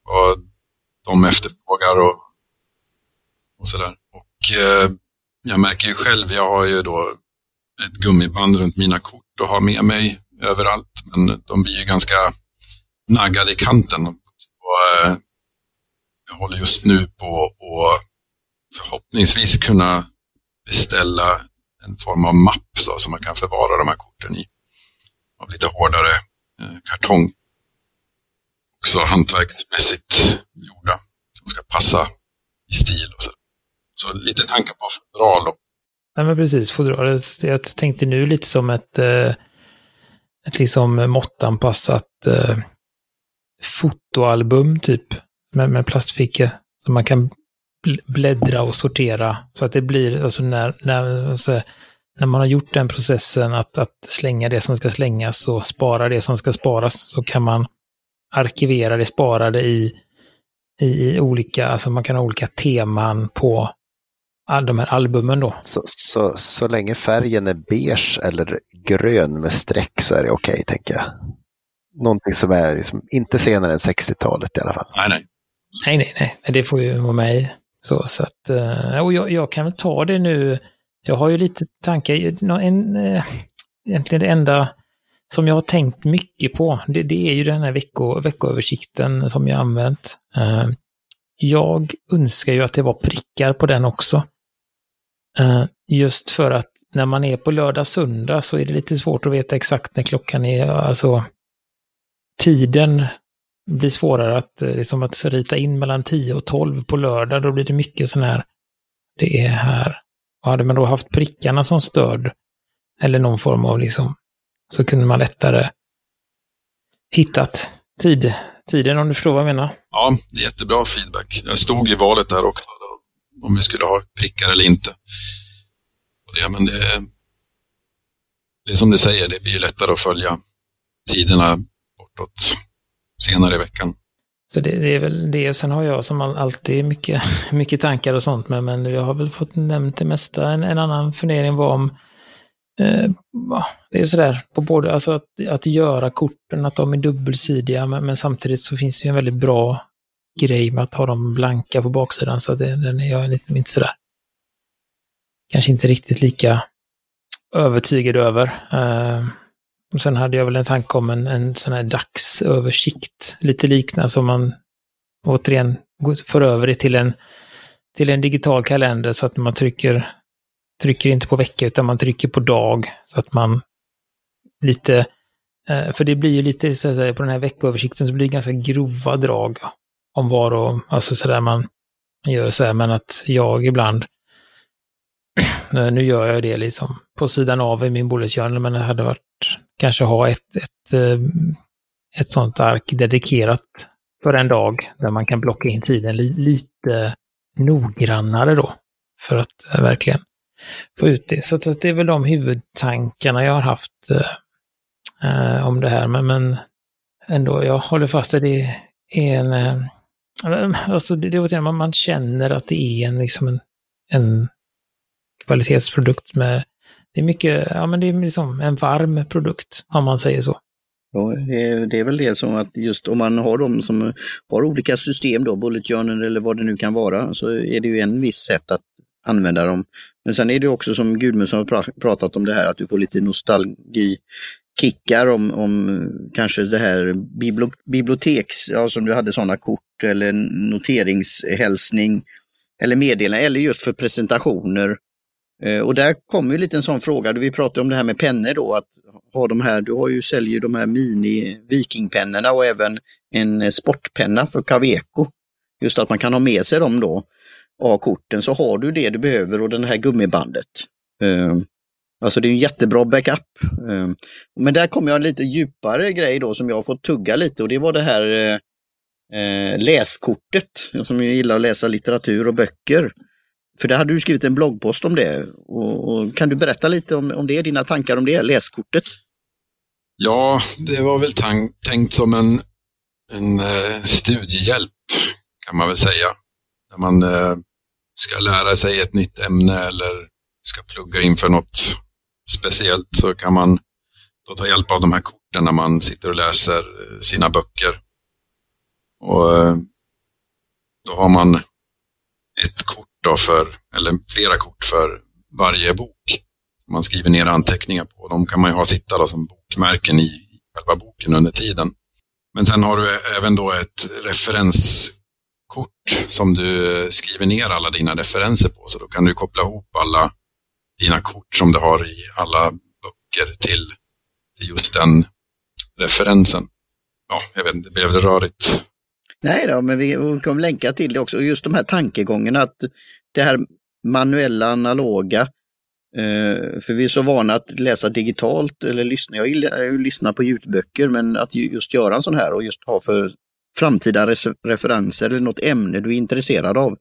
Vad de efterfrågar och, och sådär. Och eh, jag märker ju själv, jag har ju då ett gummiband runt mina kort och har med mig överallt, men de blir ju ganska naggade i kanten. Och, eh, jag håller just nu på att förhoppningsvis kunna beställa en form av mapp så, så man kan förvara de här korten i. Av lite hårdare eh, kartong. Också hantverksmässigt gjorda. Som ska passa i stil och så. Så lite tankar på fodral. Och... Nej men precis, fodralet. Jag tänkte nu lite som ett, eh, ett liksom måttanpassat eh, fotoalbum typ. Med, med plastfickor. Så man kan bläddra och sortera. Så att det blir, alltså när, när, så, när man har gjort den processen att, att slänga det som ska slängas och spara det som ska sparas så kan man arkivera det sparade i, i, olika, alltså man kan ha olika teman på de här albumen då. Så, så, så länge färgen är beige eller grön med streck så är det okej, okay, tänker jag. Någonting som är liksom, inte senare än 60-talet i alla fall. Nej, nej. Nej, nej, nej. Det får ju vara med så, så att, eh, och jag, jag, kan väl ta det nu. Jag har ju lite tankar. En, eh, egentligen det enda som jag har tänkt mycket på, det, det är ju den här vecko, veckoöversikten som jag använt. Eh, jag önskar ju att det var prickar på den också. Eh, just för att när man är på lördag, söndag så är det lite svårt att veta exakt när klockan är. Alltså, tiden blir svårare att, eh, liksom att rita in mellan 10 och 12 på lördag. Då blir det mycket sån här, det är här. Och hade man då haft prickarna som stöd, eller någon form av liksom, så kunde man lättare hittat tid, tiden om du förstår vad jag menar. Ja, det är jättebra feedback. Jag stod i valet där också, om vi skulle ha prickar eller inte. Och det, men det, det är som du säger, det blir lättare att följa tiderna bortåt senare i veckan. Så det, det, är väl det. Sen har jag som alltid mycket, (laughs) mycket tankar och sånt med, men jag har väl fått nämnt det mesta. En, en annan fundering var om eh, det är sådär på både, alltså att, att göra korten, att de är dubbelsidiga, men, men, samtidigt så finns det ju en väldigt bra grej med att ha dem blanka på baksidan, så det, den är jag lite inte sådär. Kanske inte riktigt lika övertygad över. Eh, och sen hade jag väl en tanke om en, en sån här dagsöversikt, lite liknande som man återigen för över det till en, till en digital kalender så att man trycker, trycker inte på vecka utan man trycker på dag så att man lite, eh, för det blir ju lite så att säga, på den här veckoöversikten så blir det ganska grova drag om var och, alltså sådär man gör så här, men att jag ibland, (clears throat) nu gör jag det liksom på sidan av i min bullet journal, men det hade varit kanske ha ett, ett, eh, ett sånt ark dedikerat för en dag där man kan blocka in tiden lite noggrannare då. För att eh, verkligen få ut det. Så det är väl de huvudtankarna jag har haft eh, eh, om det här. Men, men ändå, jag håller fast att det är en... Eh, alltså det, det, man, man känner att det är en, liksom en, en kvalitetsprodukt med det är mycket, ja men det är liksom en varm produkt om man säger så. Ja, det är väl det som att just om man har de som har olika system då, Bullet Journal eller vad det nu kan vara, så är det ju en viss sätt att använda dem. Men sen är det också som Gudmundsson har pratat om det här att du får lite nostalgi kickar om, om kanske det här biblioteks, ja som du hade sådana kort eller noteringshälsning eller meddelande eller just för presentationer Eh, och där kommer ju lite en sån fråga, vi pratade om det här med pennor då, att ha de här, du har ju, säljer de här mini vikingpennorna och även en sportpenna för Caveco. Just att man kan ha med sig dem då, A-korten så har du det du behöver och den här gummibandet. Eh, alltså det är en jättebra backup. Eh, men där kommer jag en lite djupare grej då som jag har fått tugga lite och det var det här eh, eh, läskortet. Jag som gillar att läsa litteratur och böcker. För där hade du skrivit en bloggpost om det. Och, och kan du berätta lite om, om det, dina tankar om det, läskortet? Ja, det var väl tänkt som en, en eh, studiehjälp kan man väl säga. När man eh, ska lära sig ett nytt ämne eller ska plugga inför något speciellt så kan man då ta hjälp av de här korten när man sitter och läser eh, sina böcker. Och eh, då har man ett kort då för, eller flera kort för varje bok. Man skriver ner anteckningar på. De kan man ju ha sitta då som bokmärken i själva boken under tiden. Men sen har du även då ett kort som du skriver ner alla dina referenser på. Så då kan du koppla ihop alla dina kort som du har i alla böcker till, till just den referensen. Ja, jag vet inte, det blev det rörigt. Nej då, men vi kommer länka till det också. Och just de här tankegångarna att det här manuella, analoga, eh, för vi är så vana att läsa digitalt eller lyssna. Jag gillar ju lyssna på ljudböcker, men att just göra en sån här och just ha för framtida referenser eller något ämne du är intresserad av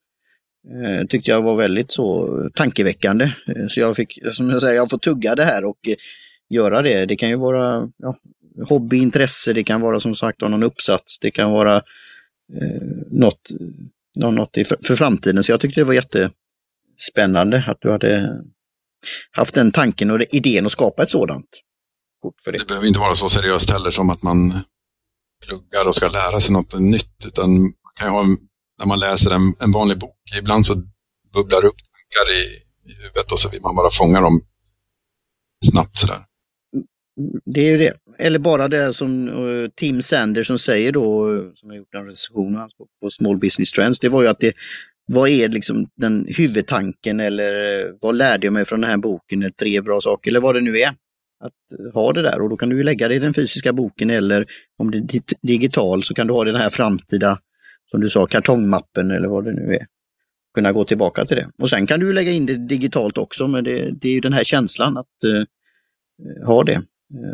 eh, tyckte jag var väldigt så tankeväckande. Eh, så jag fick, som jag säger, jag får tugga det här och eh, göra det. Det kan ju vara ja, hobbyintresse, det kan vara som sagt någon uppsats, det kan vara eh, något, något för, för framtiden. Så jag tyckte det var jättespännande att du hade haft den tanken och idén att skapa ett sådant kort för det. Det behöver inte vara så seriöst heller som att man pluggar och ska lära sig något nytt, utan man kan ha, när man läser en, en vanlig bok, ibland så bubblar det upp tankar i, i huvudet och så vill man bara fånga dem snabbt sådär. Det är ju det. Eller bara det som uh, Tim Sanderson säger då, eh, som har gjort en recension på, på Small Business Trends, det var ju att det, vad är liksom den huvudtanken eller eh, vad lärde jag mig från den här boken, tre bra saker eller vad det nu är. Att eh, ha det där och då kan du ju lägga det i den fysiska boken eller om det är digital så kan du ha det i den här framtida, som du sa, kartongmappen eller vad det nu är. Kunna gå tillbaka till det. Och sen kan du lägga in det digitalt också men det, det är ju den här känslan att uh, ha det.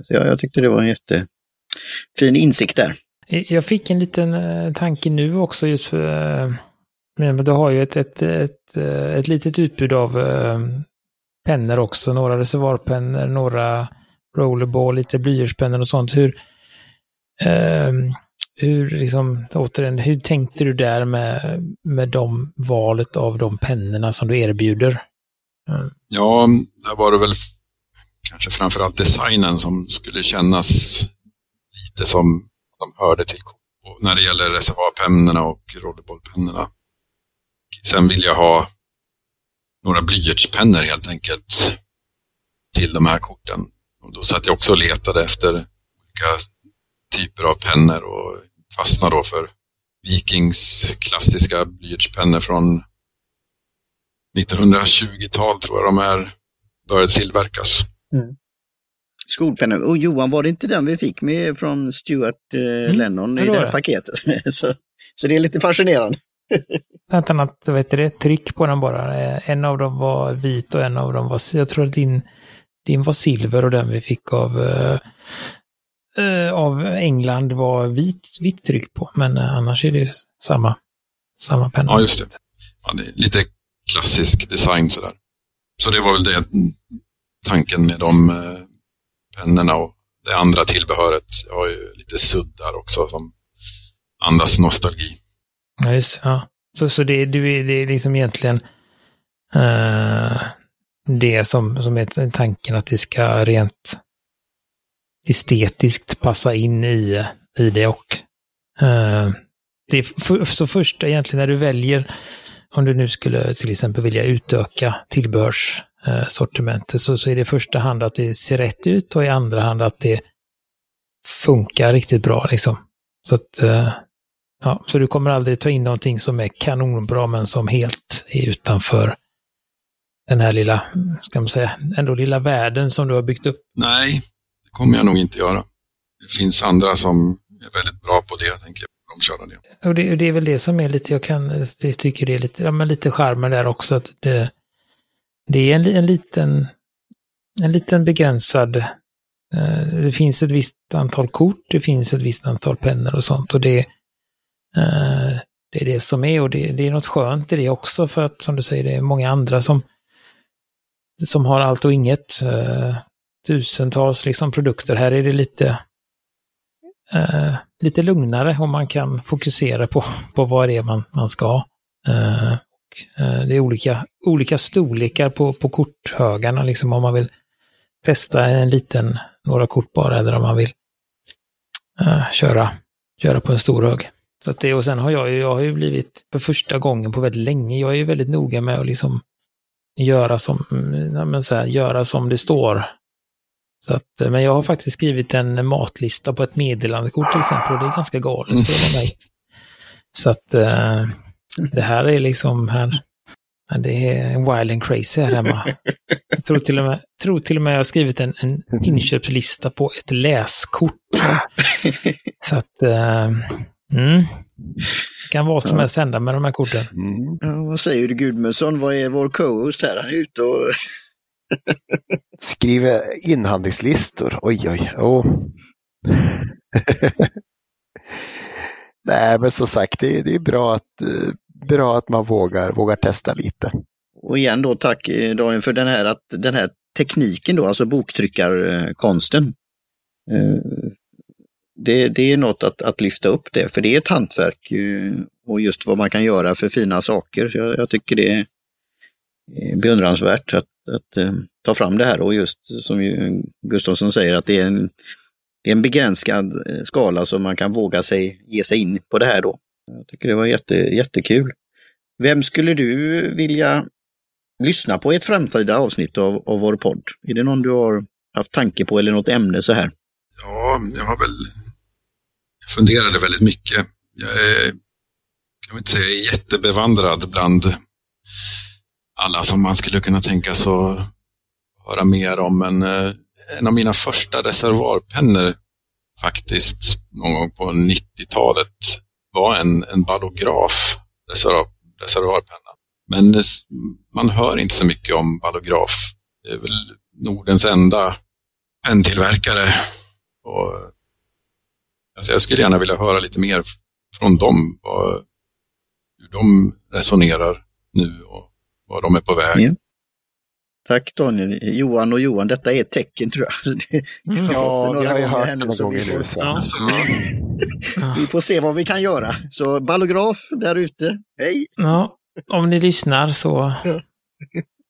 Så jag, jag tyckte det var en jättefin insikt där. Jag fick en liten tanke nu också just för men du har ju ett, ett, ett, ett litet utbud av eh, pennor också, några reservoarpennor, några rollerball, lite blyertspennor och sånt. Hur, eh, hur, liksom, återigen, hur tänkte du där med, med de valet av de pennorna som du erbjuder? Mm. Ja, där var det väl kanske framförallt designen som skulle kännas lite som de hörde till när det gäller reservoarpennorna och rollerballpennorna. Sen vill jag ha några blyertspennor helt enkelt till de här korten. Och då satt jag också och letade efter olika typer av pennor och fastnade då för Vikings klassiska blyertspennor från 1920-tal tror jag de är började tillverkas. Mm. Skolpennor. Och Johan, var det inte den vi fick med från Stuart eh, mm, Lennon i det här paketet? (laughs) så, så det är lite fascinerande. (laughs) Ett annat heter det, tryck på den bara. En av dem var vit och en av dem var, jag tror att din, din var silver och den vi fick av, uh, av England var vit, vitt tryck på. Men uh, annars är det ju samma, samma penna. Ja, just det. Ja, det är lite klassisk design sådär. Så det var väl det tanken med de uh, pennorna och det andra tillbehöret. Jag har ju lite suddar också som andas nostalgi. Ja, just ja. Så, så det, det, det är liksom egentligen uh, det som, som är tanken att det ska rent estetiskt passa in i, i det och eh, det för, så först egentligen när du väljer, om du nu skulle till exempel vilja utöka tillbehörssortimentet, så, så är det i första hand att det ser rätt ut och i andra hand att det funkar riktigt bra. Liksom. Så att eh, Ja, så du kommer aldrig ta in någonting som är kanonbra men som helt är utanför den här lilla, ska man säga, ändå lilla världen som du har byggt upp? Nej, det kommer jag nog inte göra. Det finns andra som är väldigt bra på det, tänker jag. De köra det. Och det, det, är väl det som är lite, jag kan, det tycker det är lite, ja, men lite charmen där också. Att det, det är en, en liten, en liten begränsad, eh, det finns ett visst antal kort, det finns ett visst antal pennor och sånt. Och det, Eh, det är det som är och det, det, är något skönt i det också för att som du säger, det är många andra som, som har allt och inget. Eh, tusentals liksom produkter. Här är det lite, eh, lite lugnare och man kan fokusera på, på vad det är man, man ska ha. Eh, och, eh, det är olika, olika storlekar på, på korthögarna, liksom om man vill testa en liten, några kort bara, eller om man vill eh, köra, köra på en stor hög. Så att det, och sen har jag ju, jag har ju blivit för första gången på väldigt länge, jag är ju väldigt noga med att liksom göra som, men så här, göra som det står. Så att, eh, men jag har faktiskt skrivit en matlista på ett meddelandekort till exempel och det är ganska galet för mig. Så att eh, det här är liksom här. Det är wild and crazy här hemma. Jag tror till och med, tror till och med jag har skrivit en, en inköpslista på ett läskort. Så att, eh, mm. Det kan vad som helst hända med de här korten. Mm. Ja, vad säger du Gudmundsson? Vad är vår co-host här? Han är ute och... (laughs) Skriver inhandlingslistor. Oj, oj, oh. (laughs) Nej, men som sagt, det, det är bra att, eh, bra att man vågar, vågar testa lite. Och igen då tack eh, Daniel för den här, att, den här tekniken då, alltså boktryckarkonsten. Det, det är något att, att lyfta upp det, för det är ett hantverk och just vad man kan göra för fina saker. Jag, jag tycker det är beundransvärt att, att eh, ta fram det här och just som Gustafsson säger att det är en det är en begränsad eh, skala som man kan våga sig ge sig in på det här då. Jag tycker det var jätte, jättekul. Vem skulle du vilja lyssna på i ett framtida avsnitt av, av vår podd? Är det någon du har haft tanke på eller något ämne så här? Ja, jag har väl funderade väldigt mycket. Jag är, kan väl inte säga, jättebevandrad bland alla som man skulle kunna tänka sig att höra mer om, men eh, en av mina första reservoarpennor faktiskt någon gång på 90-talet var en, en ballograf reservoar, reservoarpenna. Men eh, man hör inte så mycket om ballograf. Det är väl Nordens enda penntillverkare. Och, alltså jag skulle gärna vilja höra lite mer från dem, vad, hur de resonerar nu och var de är på väg. Ja. Tack Daniel. Johan och Johan, detta är ett tecken tror jag. (laughs) Mm. Ja, vi har ju hört det några gånger nu. Ja. (laughs) vi får se vad vi kan göra. Så ballograf där ute, hej! Ja, om ni lyssnar så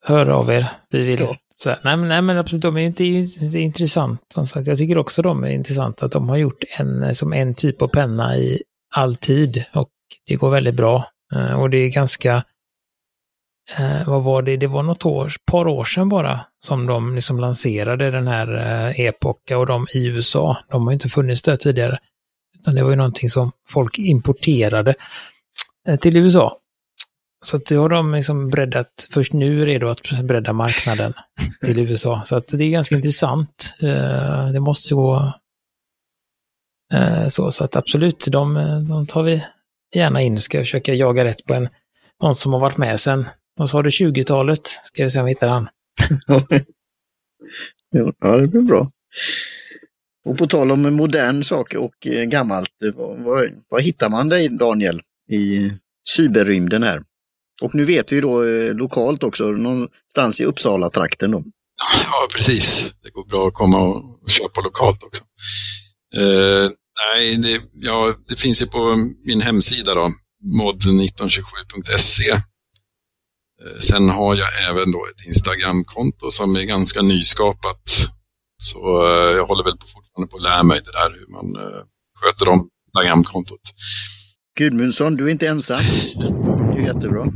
hör av er. Vi vill. Ja. Så nej, men, nej men absolut, de är inte det är intressant. Som sagt, jag tycker också de är intressanta att de har gjort en, eh, som en typ av penna i all tid och det går väldigt bra. Eh, och det är ganska eh, vad var det, det var något år, par år sedan bara som de liksom lanserade den här eh, Epoca och de i USA. De har inte funnits där tidigare. Utan det var ju någonting som folk importerade eh, till USA. Så att det har de liksom breddat, först nu redo att bredda marknaden till USA. Så att det är ganska intressant. Eh, det måste gå eh, så, så att absolut, de, de tar vi gärna in. Ska försöka jaga rätt på en, någon som har varit med sen, vad sa du, 20-talet? Ska vi se om vi hittar han. (laughs) ja, det blir bra. Och på tal om modern sak och eh, gammalt, vad, vad, vad, hittar man dig Daniel i cyberrymden här? Och nu vet vi då eh, lokalt också, någonstans i Uppsala-trakten då. Ja, precis. Det går bra att komma och köpa lokalt också. Eh, nej, det, ja, det finns ju på min hemsida då, mod1927.se Eh, sen har jag även då ett Instagramkonto som är ganska nyskapat. Så eh, jag håller väl fortfarande på att lära mig det där hur man eh, sköter om Instagramkontot. Gudmundsson, du är inte ensam. (laughs) Jättebra.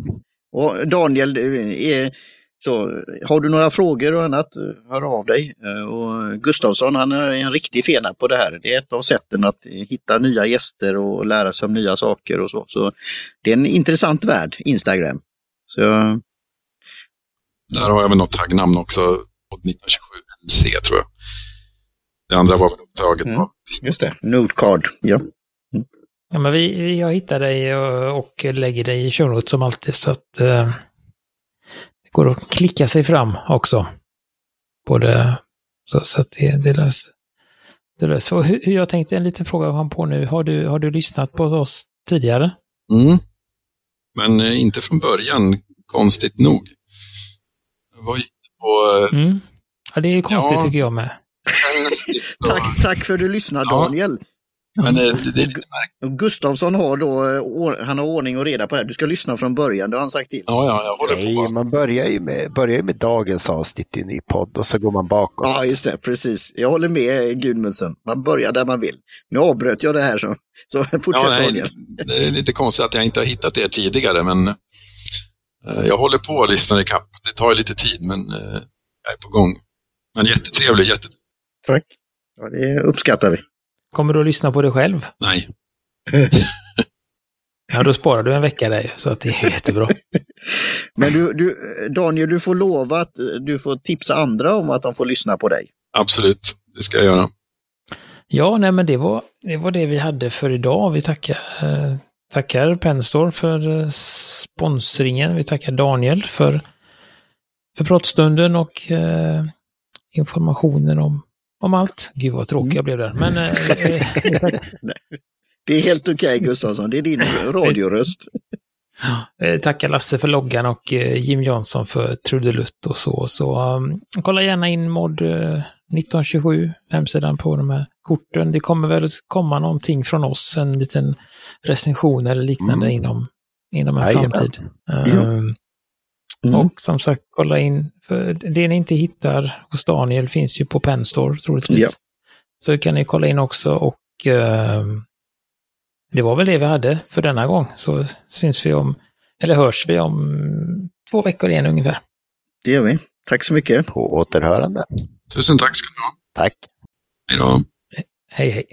Och Daniel, är, så, har du några frågor och annat, hör av dig. Och Gustavsson, han är en riktig fena på det här. Det är ett av sätten att hitta nya gäster och lära sig om nya saker och så. Så det är en intressant värld, Instagram. Så Där har jag väl något taggnamn också, 1927 NC tror jag. Det andra var väl upptaget mm. Just det, Notecard, ja. Ja, men vi, vi, jag hittar dig och, och lägger dig i show som alltid så att eh, det går att klicka sig fram också. Både så, så att det, det löser det löser. hur, jag tänkte en liten fråga på nu. Har du, har du lyssnat på oss tidigare? Mm. Men eh, inte från början, konstigt nog. Jag var på... Eh, mm. Ja, det är konstigt ja, tycker jag med. (laughs) tack, tack för att du lyssnar ja. Daniel. Men eh, det, det är lite Gustavsson har då, han har ordning och reda på det här. Du ska lyssna från början, det har han sagt till. Ja, ja, jag håller Nej, på. man börjar ju, med, börjar med dagens avsnitt i en ny podd och så går man bakåt. Ja, just det, precis. Jag håller med Gudmundsen. Man börjar där man vill. Nu avbröt jag det här, så, så (laughs) fortsätt ja, nej, Det är lite konstigt att jag inte har hittat er tidigare, men eh, jag håller på att lyssna ikapp. Det tar lite tid, men eh, jag är på gång. Men jättetrevlig, jättetrevlig. tack. Ja, det uppskattar vi. Kommer du att lyssna på det själv? Nej. (laughs) Ja, då sparar du en vecka där så att det är jättebra. (laughs) Men du, du, Daniel, du får lova att du får tipsa andra om att de får lyssna på dig. Absolut, det ska jag göra. Ja, nej men det var, det var det vi hade för idag. Vi tackar, eh, tackar Penstore för eh, sponsringen. Vi tackar Daniel för, för pratstunden och eh, informationen om, om allt. Gud vad tråkig jag blev där. Men, eh, eh, (laughs) Det är helt okej okay, Gustafsson, det är din radioröst. (laughs) Eh, tackar Lasse för loggan och eh, Jim Jansson för trudelutt och så. Så um, kolla gärna in mod 1927, hemsidan på de här korten. Det kommer väl komma någonting från oss, en liten recension eller liknande mm. inom, inom en Jajamän. framtid. Um, mm. Och som sagt, kolla in, det ni inte hittar hos Daniel finns ju på Penstore troligtvis. Ja. Så kan ni kolla in också och uh, det var väl det vi hade för denna gång. Så syns vi om, eller hörs vi om två veckor igen ungefär. Det gör vi. Tack så mycket. På återhörande. Tusen tack ska du ha. Tack. Hej då. Hej hej.